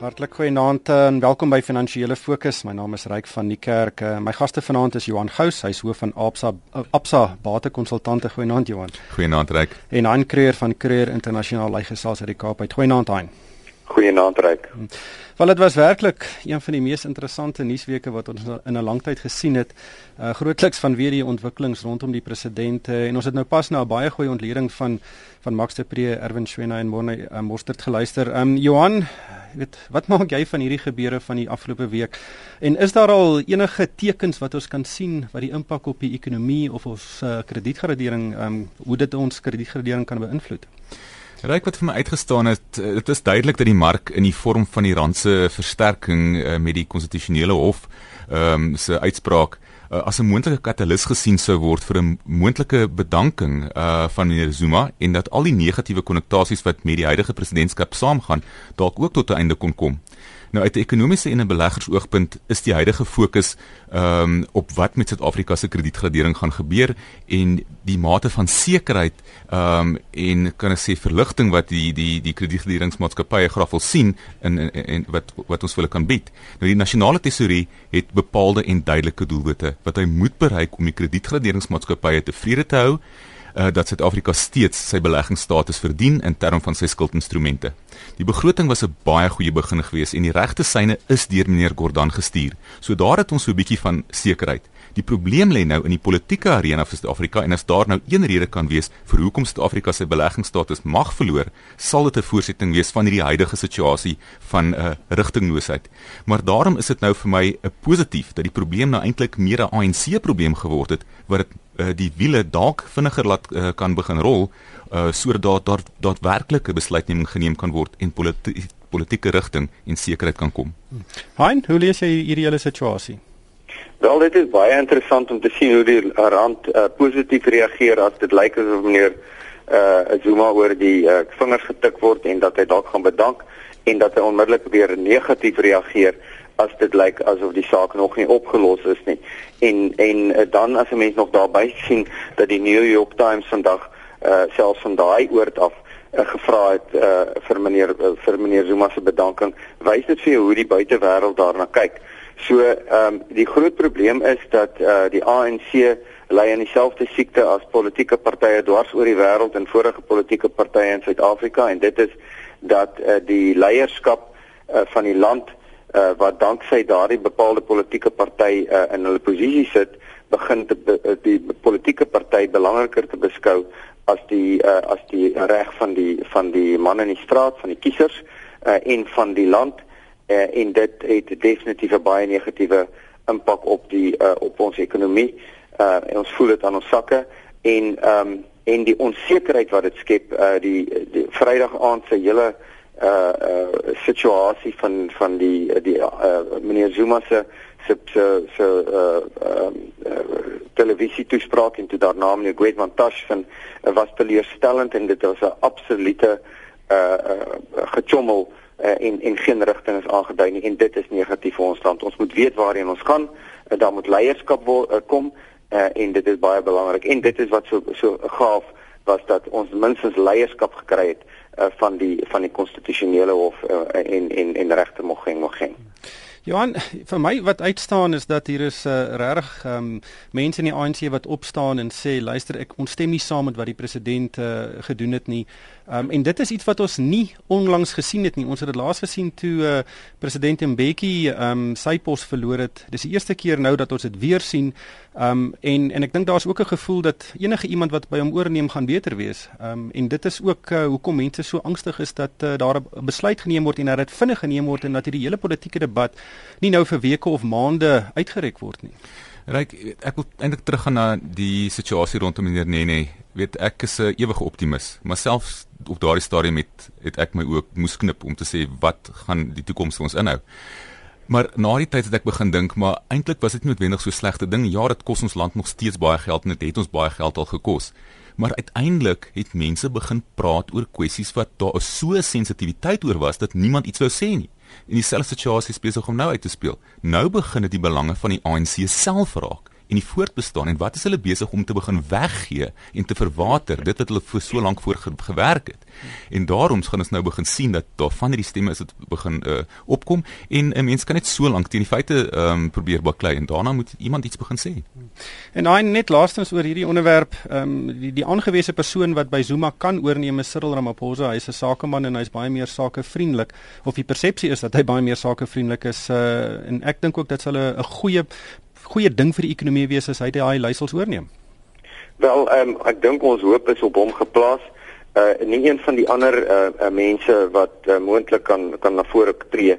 Hartlik goeienaand en welkom by Finansiële Fokus. My naam is Ryk van die Kerk. Eh, my gaste vanaand is Johan Gous, hy's hoof van Absa Absa Batekonsultante. Goeienaand Johan. Goeienaand Ryk. En Hein Creer van Creer Internasionaal Leigesels uit die Kaap. Goeienaand Hein. Goeienaand Ryk. Wel dit was werklik een van die mees interessante nuusweke wat ons in 'n lang tyd gesien het. Uh grootliks vanweë die ontwikkelings rondom die presidente en ons het nou pas na 'n baie goeie ontleding van van Max de Pre, Erwin Schwena en Morne uh, Mostert geluister. Um Johan, weet wat maak jy van hierdie gebeure van die afgelope week? En is daar al enige tekens wat ons kan sien wat die impak op die ekonomie of ons uh, kredietgradering um hoe dit ons kredietgradering kan beïnvloed? Ryk wat vir my uitgestaan het, eh, dit is duidelik dat die mark in die vorm van die rand se versterking uh, met die konstitusionele hof ehm um, se uitspraak uh, as 'n moontlike katalis gesien sou word vir 'n moontlike bedanking uh van meneer Zuma en dat al die negatiewe konnotasies wat met die huidige presidentskap saamgaan dalk ook tot 'n einde kon kom. Nou uit 'n ekonomiese en 'n beleggersoogpunt is die huidige fokus ehm um, op wat met Suid-Afrika se kredietgradering gaan gebeur en die mate van sekerheid ehm um, en kan ek sê verligting wat die die die kredietgraderingsmaatskappye graag wil sien in en, wat wat ons vir hulle kan bied. Nou die nasionale tesourie het bepaalde en duidelike doelwitte wat hy moet bereik om die kredietgraderingsmaatskappye tevrede te hou uh, dat Suid-Afrika steeds sy beleggingsstatus verdien in terme van sy skuldinstrumente. Die begroting was 'n baie goeie begin geweest en die regte syne is deur meneer Gordhan gestuur. So daar het ons so 'n bietjie van sekerheid. Die probleem lê nou in die politieke arena vir Suid-Afrika en as daar nou een rede kan wees vir hoekom Suid-Afrika sy beleggingsstatus mag verloor, sal dit 'n voorsetting wees van hierdie huidige situasie van 'n uh, rigtingloosheid. Maar daarom is dit nou vir my 'n uh, positief dat die probleem nou eintlik meer 'n ANC probleem geword het wat dit uh, die wiele dalk vinniger laat uh, kan begin rol uh, sodat daar daadwerklike besluitneming geneem kan word en politi politieke rigting en sekerheid kan kom. Hein, hoe lees jy hierdie hele situasie? Wel, dit is baie interessant om te sien hoe die rand uh, positief reageer as dit lyk asof meneer uh, Zuma oor die uh, vingers getik word en dat hy dalk gaan bedank en dat hy onmiddellik weer negatief reageer as dit lyk asof die saak nog nie opgelos is nie. En en uh, dan as 'n mens nog daarby sien dat die New York Times vandag uh, selfs van daai oord af uh, gevra het uh, vir meneer uh, vir meneer Zuma se bedanking, wys dit vir jou hoe die buitewêreld daarna kyk. So ehm um, die groot probleem is dat uh, die ANC lei aan dieselfde siekte as politieke partye dwars oor die wêreld en vorige politieke partye in Suid-Afrika. En dit is dat uh, die leierskap uh, van die land uh, wat danksy daardie bepaalde politieke party uh, in hulle posisie sit, begin te be, uh, die politieke party belangriker te beskou as die uh, as die reg van die van die manne in die straat, van die kiesers uh, en van die land uh, en dit het definitief 'n baie negatiewe impak op die uh, op ons ekonomie. Uh, en ons voel dit aan ons sakke en ehm um, en die onsekerheid wat dit skep uh die, die Vrydag aand se hele uh uh situasie van van die die uh meneer Zuma se se se se uh um uh, televisie toespraak en toe daarna meneer Gwetman Tash van uh, was teleurstellend en dit was 'n absolute uh, uh gechommel uh, en en geen rigting is aangedui nie en dit is negatief vir ons land. Ons moet weet waarheen ons gaan. Uh, daar moet leierskap wo, uh, kom uh, en dit is baie belangrik en dit is wat so so gaaf was dat ons minstens leierskap gekry het uh, van die van die konstitusionele hof uh, en en en regte mogging mogging. Johan, vir my wat uitstaan is dat hier is 'n uh, regtig um, mense in die ANC wat opstaan en sê luister ek ons stem nie saam met wat die president uh, gedoen het nie. Um, en dit is iets wat ons nie onlangs gesien het nie. Ons het dit laas gesien toe uh, president Mbeki um, sy pos verloor het. Dis die eerste keer nou dat ons dit weer sien. Um, en en ek dink daar's ook 'n gevoel dat enige iemand wat by hom oorneem gaan beter wees. Um, en dit is ook uh, hoekom mense so angstig is dat uh, daar 'n besluit geneem word en dat dit vinnig geneem word en dat hierdie hele politieke debat nie nou vir weke of maande uitgereik word nie. Ryk, ek wil eintlik teruggaan na die situasie rondom meneer Nene. Weet ek is 'n ewige optimis, maar selfs op daardie stadium het het ek my ook moes knip om te sê wat gaan die toekoms vir ons inhou. Maar na die tyd het ek begin dink, maar eintlik was dit nie noodwendig so slegte ding. Ja, dit kos ons land nog steeds baie geld en dit het ons baie geld al gekos. Maar uiteindelik het mense begin praat oor kwessies wat daar so sensitiwiteit oor was dat niemand iets wou sê nie. En dieselfde situasie besig om nou uit te speel. Nou begin dit die belange van die ANC self raak en die voortbestaan en wat is hulle besig om te begin weggee en te verwater dit wat hulle vir so lank voor gewerk het. En daarom gaan ons nou begin sien dat daar van hierdie stemme is dit begin uh, opkom en 'n mens kan net so lank teen die feite um, probeer baklei en daarna moet iemand iets begin sê. En daai net laastens oor hierdie onderwerp, ehm um, die die aangewese persoon wat by Zuma kan oorneem is Cyril Ramaphosa. Hy's 'n sakeman en hy's baie meer sakevriendelik of die persepsie is dat hy baie meer sakevriendelik is uh, en ek dink ook dit sal 'n goeie goeie ding vir die ekonomie wees as hy daai leiersels oorneem. Wel, ehm um, ek dink ons hoop is op hom geplaas. Uh nie een van die ander uh, uh mense wat uh, moontlik kan kan na vore tree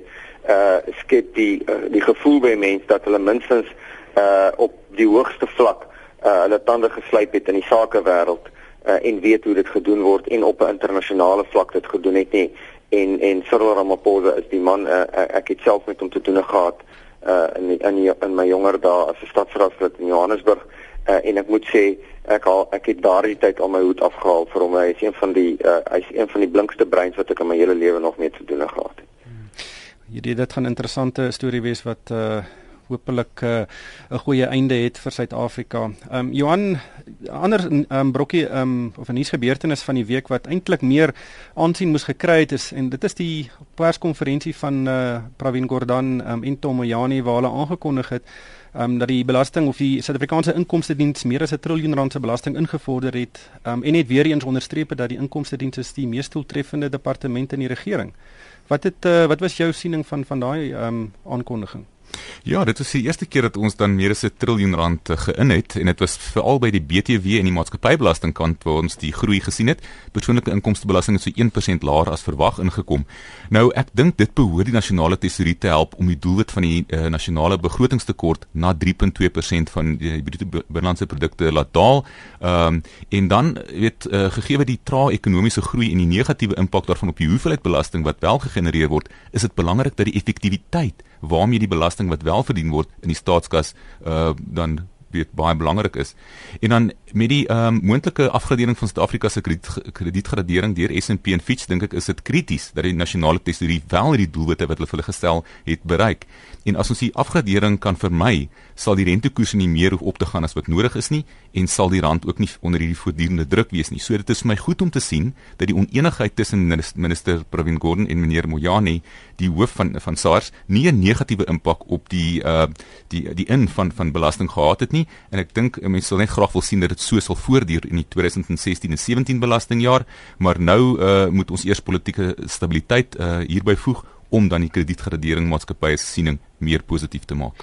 uh skep die uh, die gevoel by mense dat hulle minstens uh op die hoogste vlak uh hulle tande geslyp het in die sakewêreld uh en weet hoe dit gedoen word en op 'n internasionale vlak dit gedoen het nie en en Cyril Ramaphosa is die man uh, ek het self met hom te doen gehad uh in die, in, die, in my jonger dae as 'n stadsraadslid in Johannesburg. Uh en ek moet sê ek al ek het daardie tyd al my hoed afgehaal vir hom. Hy is een van die uh hy's een van die blinkste breins wat ek in my hele lewe nog mee te doen gehad het. Hierdie dit gaan 'n interessante storie wees wat uh hopelik 'n uh, goeie einde het vir Suid-Afrika. Ehm um, Johan ander ehm um, brokkie ehm um, of 'n nuusgebeurtenis van die week wat eintlik meer aansien moes gekry het is en dit is die perskonferensie van uh Pravin Gordhan um, en Tom Moyani waar hulle aangekondig het ehm um, dat die belasting of die Suid-Afrikaanse inkomste diens meer as 'n triljoen rand se belasting ingevorder het. Ehm um, en net weer eens onderstreep dat die inkomste diens is die mees doeltreffende departement in die regering. Wat het uh, wat was jou siening van van daai ehm um, aankondiging? Ja, dit is die eerste keer dat ons dan meer as 'n triljoen rand eh, geïn het en dit was veral by die BTW en die maatskappybelasting kant waar ons die groei gesien het. Persoonlike inkomstebelasting het so 1% laer as verwag ingekom. Nou ek dink dit behoort die nasionale tesourier te help om die doelwit van die uh, nasionale begrotingstekort na 3.2% van die bruto binnelandse produkte laat daal. Ehm um, en dan weet uh, gegee die trae ekonomiese groei en die negatiewe impak daarvan op die hoeveelheid belasting wat wel gegenereer word, is dit belangrik dat die effektiwiteit waarmee die belasting wat wel verdien word in die staatskas uh dan weet baie belangrik is. En dan met die ehm um, moontlike afgradering van Suid-Afrika se kredietgradering deur S&P en Fitch dink ek is dit krities dat die nasionale tesourier wel hierdie doelwitte wat hulle vir hulle gestel het bereik. En as ons die afgradering kan vermy, sal die rentekoerse nie meer hoef op te gaan as wat nodig is nie en sal die rand ook nie onder hierdie voortdurende druk wees nie. So dit is vir my goed om te sien dat die oneenigheid tussen minister Pravin Gordhan en meneer Moyani, die hoof van van SARS, nie 'n negatiewe impak op die uh die die in van van belasting gehad het nie en ek dink mense sal net graag wil sien dat dit so sal voortduur in die 2016 en 17 belastingjaar, maar nou uh moet ons eers politieke stabiliteit uh hierby voeg om dan die kredietgradering maatskappye se siening meer positief te maak.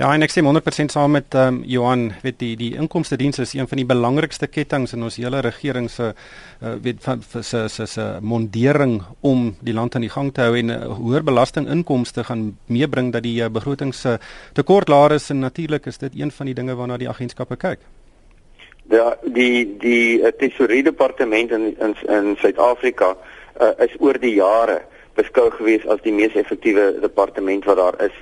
Ja, en ek sê 100% saam met ehm um, Johan, weet die die inkomste diens is een van die belangrikste kettinge in ons hele regering se uh, weet van se se se mondering om die land aan die gang te hou en uh, hoër belastinginkomste gaan meebring dat die uh, begrotings uh, tekort laer is en natuurlik is dit een van die dinge waarna die agentskappe kyk. Ja, die die uh, tesourier departement in in in Suid-Afrika uh, is oor die jare beskou gewees as die mees effektiewe departement wat daar is.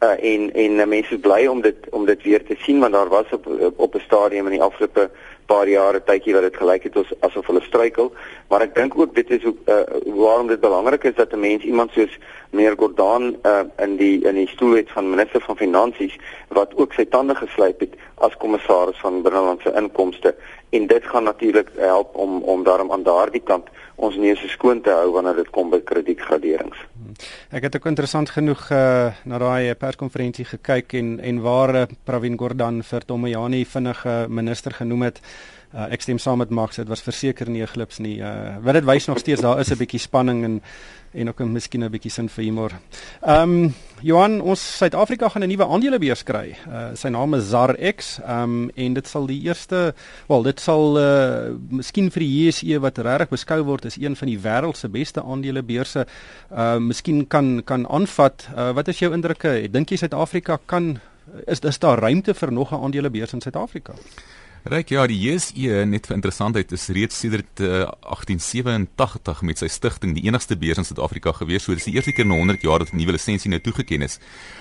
Uh, en en uh, mense bly om dit om dit weer te sien want daar was op op 'n stadium in die afgelope paar jare tydjie wat dit gelyk het as, asof hulle struikel maar ek dink ook dit is hoe uh, waarom dit belangrik is dat 'n mens iemand soos meneer Gordhan uh, in die in die stoel het van minister van finansies wat ook sy tande geslyp het as kommissaris van binnelandse inkomste en dit gaan natuurlik help om om daarom aan daardie kant ons neuse skoon te hou wanneer dit kom by kredietgraderings. Ek het ook interessant genoeg uh, na daai perskonferensie gekyk en en waar uh, Pravin Gordhan vir Tomoyani vinnige minister genoem het. Uh, ek stem saam met Max, dit was verseker nie 'n glips nie. Uh, wat dit wys nog steeds daar is 'n bietjie spanning en en ook 'n miskien 'n bietjie sin vir humor. Ehm um, Johan, ons Suid-Afrika gaan 'n nuwe aandelebeurs kry. Uh, sy naam is ZarX. Ehm um, en dit sal die eerste, wel, dit sal uh, miskien vir die JSE wat regtig beskou word as een van die wêreld se beste aandelebeurse, uh miskien kan kan aanvat. Uh, wat is jou indrukke? Dink jy Suid-Afrika kan is is daar ruimte vir nog 'n aandelebeurs in Suid-Afrika? Ryk ja, die JSE net vir interessantheid is reeds sedert uh, 1887 met sy stigting die enigste beurs in Suid-Afrika gewees. So dis die eerste keer in 100 jaar dat 'n nuwe lisensie nou toegekend is.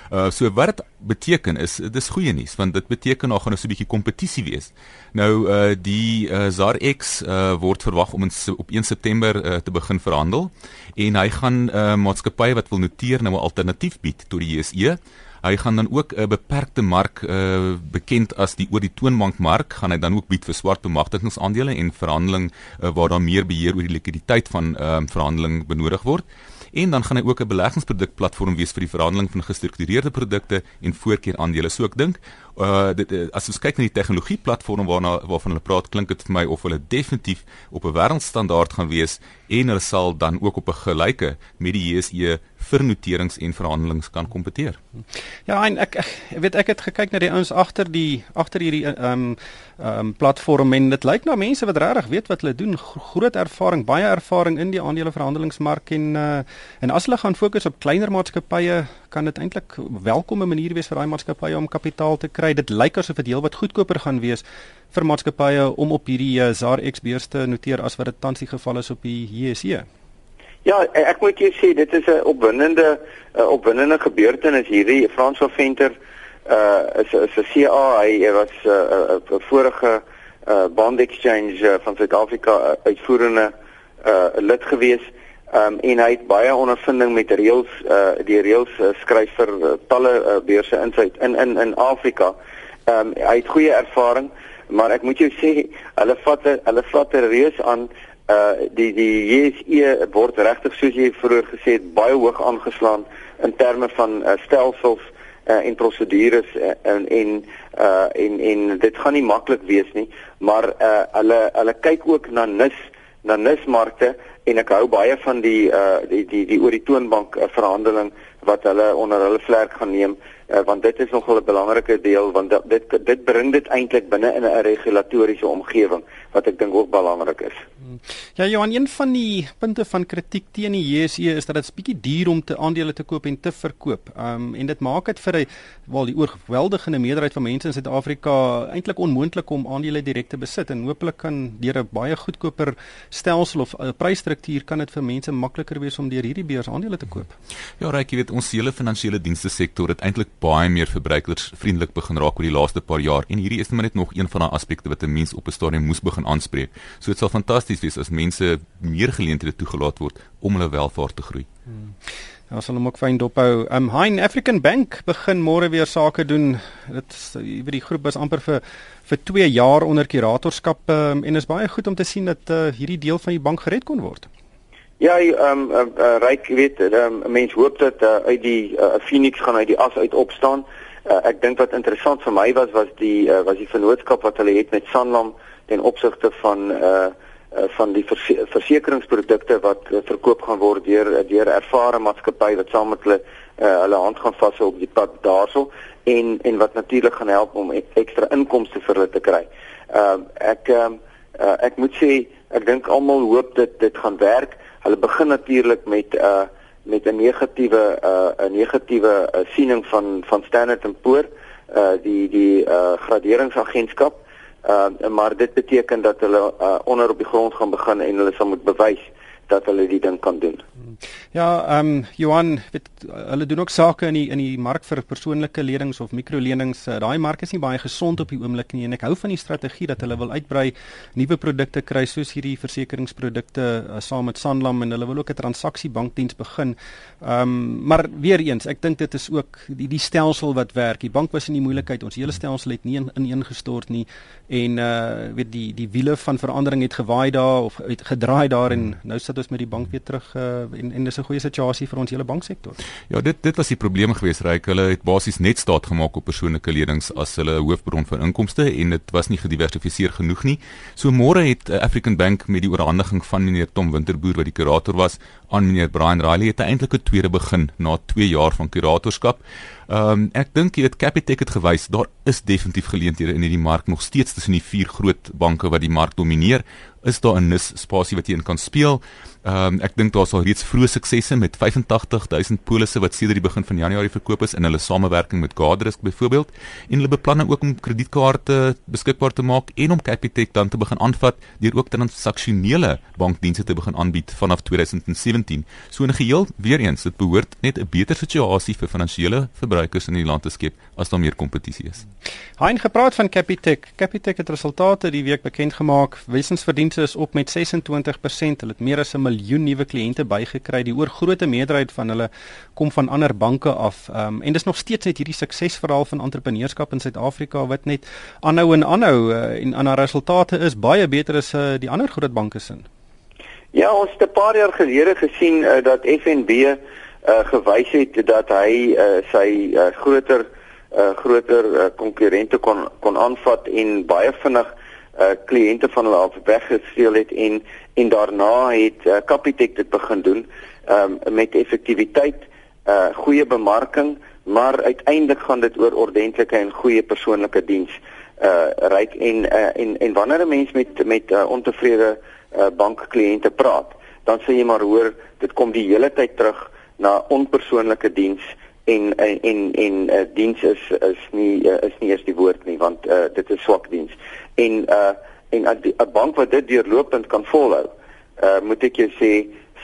Uh so wat dit beteken is dis goeie nuus want dit beteken nog gaan 'n so 'n bietjie kompetisie wees. Nou uh die uh, ZARX uh word verwag om in, op 1 September uh, te begin verhandel en hy gaan uh maatskappye wat wil noteer nou 'n alternatief bied tot die JSE. Hy gaan dan ook 'n beperkte mark uh, bekend as die oor die toonbankmark gaan hy dan ook bied vir swart bemagtigingsaandele en verhandeling uh, waar daar meer beheer oor die likwiditeit van uh, verhandeling benodig word en dan gaan hy ook 'n beleggingsproduk platform wees vir die verhandeling van gestruktureerde produkte en voorkeur aandele. So ek dink uh dit uh, as ons kyk na die tegnologie platform waarna waarvan hulle praat, klink dit vir my of hulle definitief op 'n wêreldstandaard gaan wees en hulle sal dan ook op 'n gelyke met die JSE vir noterings en verhandelings kan kompeteer. Ja, en ek ek weet ek het gekyk na die ouens agter die agter hierdie ehm um, ehm um, platform en dit lyk na mense wat regtig weet wat hulle doen, groot ervaring, baie ervaring in die aandeleverhandelingsmark en uh, en as hulle gaan fokus op kleiner maatskappye, kan dit eintlik welkome manier wees vir daai maatskappye om kapitaal te kry. Dit lyk asof dit heelwat goedkoper gaan wees vir maatskappye om op hierdie uh, ZAR X beurs te noteer as wat dit tans die geval is op die JSE. Ja, ek moet jou sê dit is 'n opwindende opwindende gebeurtenis hierdie Frans van Venter uh is is 'n CA hy was 'n uh, uh, vorige uh bond exchange uh, van Suid-Afrika uh, uitvoerende uh lid gewees. Um en hy het baie ondervinding met reëls uh die reëls uh, skryf vir uh, talle uh, beurse in Suid in in in Afrika. Um hy het goeie ervaring, maar ek moet jou sê hulle vat hulle vat 'n reus aan uh die die JSE word regtig soos jy vroeër gesê het baie hoog aangeslaan in terme van uh, stelsels uh, en prosedures uh, en en uh en en dit gaan nie maklik wees nie maar uh hulle hulle kyk ook na nis na nismarkte en ek hou baie van die uh die die die oor die toonbank uh, verhandeling wat hulle onder hulle vlerk gaan neem uh, want dit is nogal 'n belangrike deel want dit dit bring dit eintlik binne in 'n regulatoriese omgewing wat ek dink ook belangrik is. Ja Johan, een van die punte van kritiek teen die JSE is dat dit bietjie duur om te aandele te koop en te verkoop. Um en dit maak dit vir 'n wel die oorweldigende meerderheid van mense in Suid-Afrika eintlik onmoontlik om aandele direk te besit en hopelik kan deur 'n baie goedkoper stelsel of 'n uh, prysstruktuur kan dit vir mense makliker wees om deur hierdie beurs aandele te koop. Ja, Ryk, jy weet ons hele finansiële dienste sektor het eintlik baie meer verbruikersvriendelik begin raak oor die laaste paar jaar en hierdie is net nog een van daai aspekte wat 'n mens op 'n stadium moes begin aanspreek. So dit sal fantasties wees as mense meer geleenthede toegelaat word om hulle welvaart te groei. Hmm. Ja, sal hom ook fyn dophou. Um Hein African Bank begin môre weer sake doen. Dit jy weet die groep is amper vir vir 2 jaar onder kuratorskap um, en is baie goed om te sien dat uh, hierdie deel van die bank gered kon word. Ja, ehm um, uh, uh, ryk weet, um, mense hoop dat uh, uit die uh, Phoenix gaan uit die as uit opstaan. Uh, ek dink wat interessant vir my was was die uh, was die vennootskap wat hulle het met Sanlam ten opsigte van uh van die verse versekeringsprodukte wat uh, verkoop gaan word deur deur ervare maatskappye wat saam met hulle uh, hulle hand gaan vashou op die pad daarso en en wat natuurlik gaan help om ekstra inkomste vir hulle te kry. Ehm uh, ek ehm uh, ek moet sê ek dink almal hoop dit dit gaan werk. Hulle begin natuurlik met uh met 'n negatiewe uh 'n negatiewe uh, siening van van Standard & Poor uh die die uh graderingsagentskap uh maar dit beteken dat hulle uh, onder op die grond gaan begin en hulle sal moet bewys dat hulle die ding kan doen. Ja, ehm um, Johan, weet hulle doen ook sake in die in die mark vir persoonlike lenings of mikrolenings. Uh, Daai mark is nie baie gesond op die oomblik nie en ek hou van die strategie dat hulle wil uitbrei, nuwe produkte kry soos hierdie versekeringsprodukte uh, saam met Sanlam en hulle wil ook 'n transaksiebankdiens begin. Ehm um, maar weer eens, ek dink dit is ook die die stelsel wat werk. Die bank was in die moeilikheid. Ons hele stelsel het nie ineengestort nie en uh weet die die wiele van verandering het gewaai daar of het gedraai daar en nou sit ons met die bank weer terug uh, en en dis 'n goeie situasie vir ons hele banksektor. Ja, dit dit was die probleem geweest, Ryk. Hulle het basies net staat gemaak op persoonlike lenings as hulle hoofbron van inkomste en dit was nie gediversifiseer genoeg nie. So môre het uh, African Bank met die oorhandiging van meneer Tom Winterboer wat die kurator was aan meneer Brian Riley het eintlik 'n tweede begin na 2 jaar van kuratorskap. Ehm um, ek dink jy het Capitec het gewys daar is definitief geleenthede in hierdie mark nog steeds tussen die vier groot banke wat die mark domineer is daar 'n nis spasie wat jy in kan speel. Ehm um, ek dink daar sal reeds vroeë suksesse met 85000 polisse wat sedert die begin van Januarie verkoop is in hulle samewerking met Cardrisk byvoorbeeld en hulle beplan ook om kredietkaarte beskikbaar te maak en om Capitec dan te begin aanvat deur ook transaksionele bankdienste te begin aanbied vanaf 2017. So in geheel weer eens dit behoort net 'n beter situasie vir finansiële verbruikers in die land te skep as daar meer kompetisie is. Hein gepraat van Capitec. Capitec het resultate die week bekend gemaak. Wesensverdienste is op met 26%. Hulle het meer as 'n miljoen nuwe kliënte bygekry. Die oorgrootste meerderheid van hulle kom van ander banke af. Ehm um, en dis nog steeds net hierdie suksesverhaal van entrepreneurskap in Suid-Afrika wat net aanhou en aanhou uh, en aan haar resultate is baie beter as uh, die ander groot banke se. Ja, ons het 'n paar jaar gelede gesien uh, dat FNB uh, gewys het dat hy uh, sy uh, groter uh, groter uh, konkurrente kon kon aanvat en baie vinnig uh, kliënte van hulle af weggesteel het en en daarna het uh, Capitec dit begin doen um, met effektiwiteit, uh, goeie bemarking, maar uiteindelik gaan dit oor ordentlike en goeie persoonlike diens uh ryk en uh, en en wanneer 'n mens met met uh, ontevrede uh, bankkliënte praat, dan sê jy maar hoor, dit kom die hele tyd terug na onpersoonlike diens en en en, en uh, diens is is nie uh, is nie eers die woord nie want uh, dit is swak diens. En uh en 'n bank wat dit deurlopend kan volhou, uh moet ek jou sê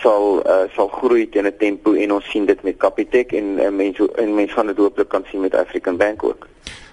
sal uh, sal groei teen 'n tempo en ons sien dit met Capitec en uh, mense en mense gaan dit hooplik kan sien met African Bank ook.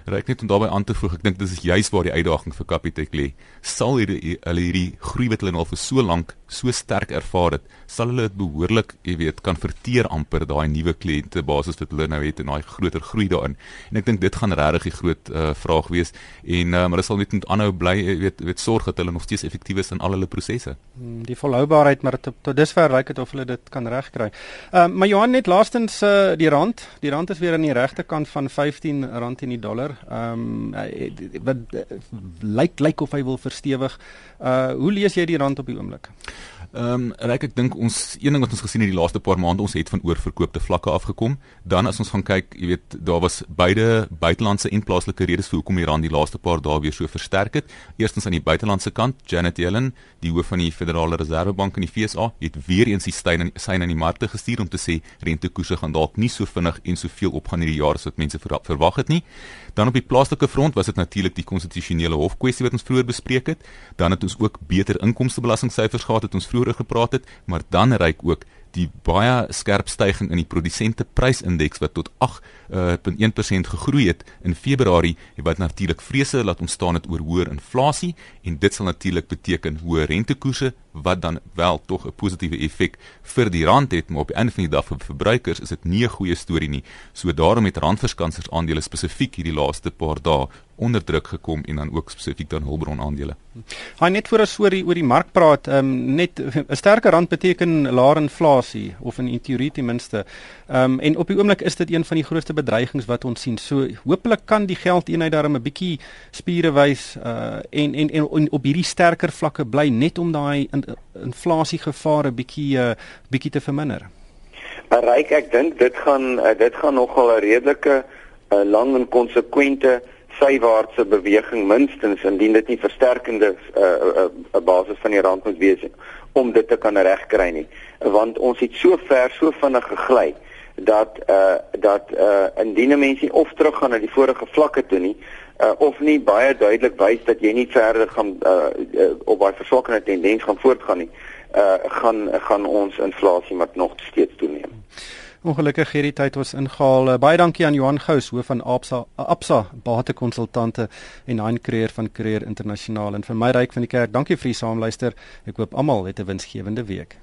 Ryk net om daarbey aan te voeg, ek dink dis juis waar die uitdaging vir Capitec lê. Sal hierdie hulle hierdie groei wat hulle al vir so lank so sterk ervaar het, sal hulle dit behoorlik, jy weet, kan verteer amper daai nuwe kliëntebasis wat hulle nou het en daai groter groei daarin. En ek dink dit gaan regtig die groot uh, vraag wees en uh, maar hulle sal net moet aanhou bly, jy weet, weet sorg dat hulle nog steeds effektief is in al hulle prosesse. Hmm, die volhoubaarheid maar tot, tot dusver ryk dit of hulle dit kan regkry. Ehm uh, maar Johan net laastens uh, die rand, die rand is weer aan die regte kant van R15 teen die dollar. Ehm um, wat lyk lyk of hy wil verstewig. Uh hoe lees jy die rand op die oomblik? Ehm um, reik ek dink ons een ding wat ons gesien het die laaste paar maande ons het van oorverkoopte vlakke afgekom. Dan as ons gaan kyk, jy weet, daar was beide buitelandse en plaaslike redes vir hoekom die rand die laaste paar dae weer so versterk het. Eerstens aan die buitelandse kant, Janet Yellen, die hoof van die Federale Reservebank in die FSA, het weer eens die steun aan sy aan die markte gestuur om te sê rentekoerse gaan dalk nie so vinnig en soveel opgaan hierdie jaar as wat mense verwag het nie. Dan op die plaaslike front was dit natuurlik die konstitusionele hof kwessie wat ons vroeër bespreek het. Dan het ons ook beter inkomstebelastingsyfers gehad het ons vroeër gepraat het, maar dan reik ook die baie skerp stygings in die produsenteprysindeks wat tot 8.1% uh, gegroei het in Februarie, wat natuurlik vrese laat ontstaan het oor hoër inflasie en dit sal natuurlik beteken hoë rentekoerse wat dan wel tog 'n positiewe effek vir die rand het, maar op die einde van die dag vir verbruikers is dit nie 'n goeie storie nie. So daarom het randverskansers aandele spesifiek hierdie laaste paar dae onder druk gekom en dan ook spesifiek dan hulpbron aandele. Hy net voor as oor die oor die mark praat, ehm um, net 'n sterker rand beteken laer inflasie of in teorie ten minste. Ehm um, en op die oomblik is dit een van die grootste bedreigings wat ons sien. So hopelik kan die geldeenheid daarmee 'n bietjie spiere wys uh en, en en en op hierdie sterker vlakke bly net om daai in, inflasiegevare bietjie uh bietjie te verminder. Ryk ek dink dit gaan uh, dit gaan nogal 'n redelike uh, lang en konsekwente sywaartse beweging minstens indien dit nie versterkende 'n uh, uh, uh, basis van die rand moet wees om dit te kan regkry nie want ons het so ver so vinnig gegly dat uh dat uh indien mense of teruggaan na die vorige vlakke toe nie uh of nie baie duidelik wys dat jy nie verder gaan uh, uh op baie verswakkende tendens gaan voortgaan nie uh gaan gaan ons inflasie maar nog steeds toeneem. Ongelukkig hierdie tyd was ingehaal. Uh, baie dankie aan Johan Gous, hoof van Absa Absa batekonsultante en Hein Creer van Creer Internasionaal en vir my ryk van die kerk. Dankie vir die saamluister. Ek hoop almal het 'n winsgewende week.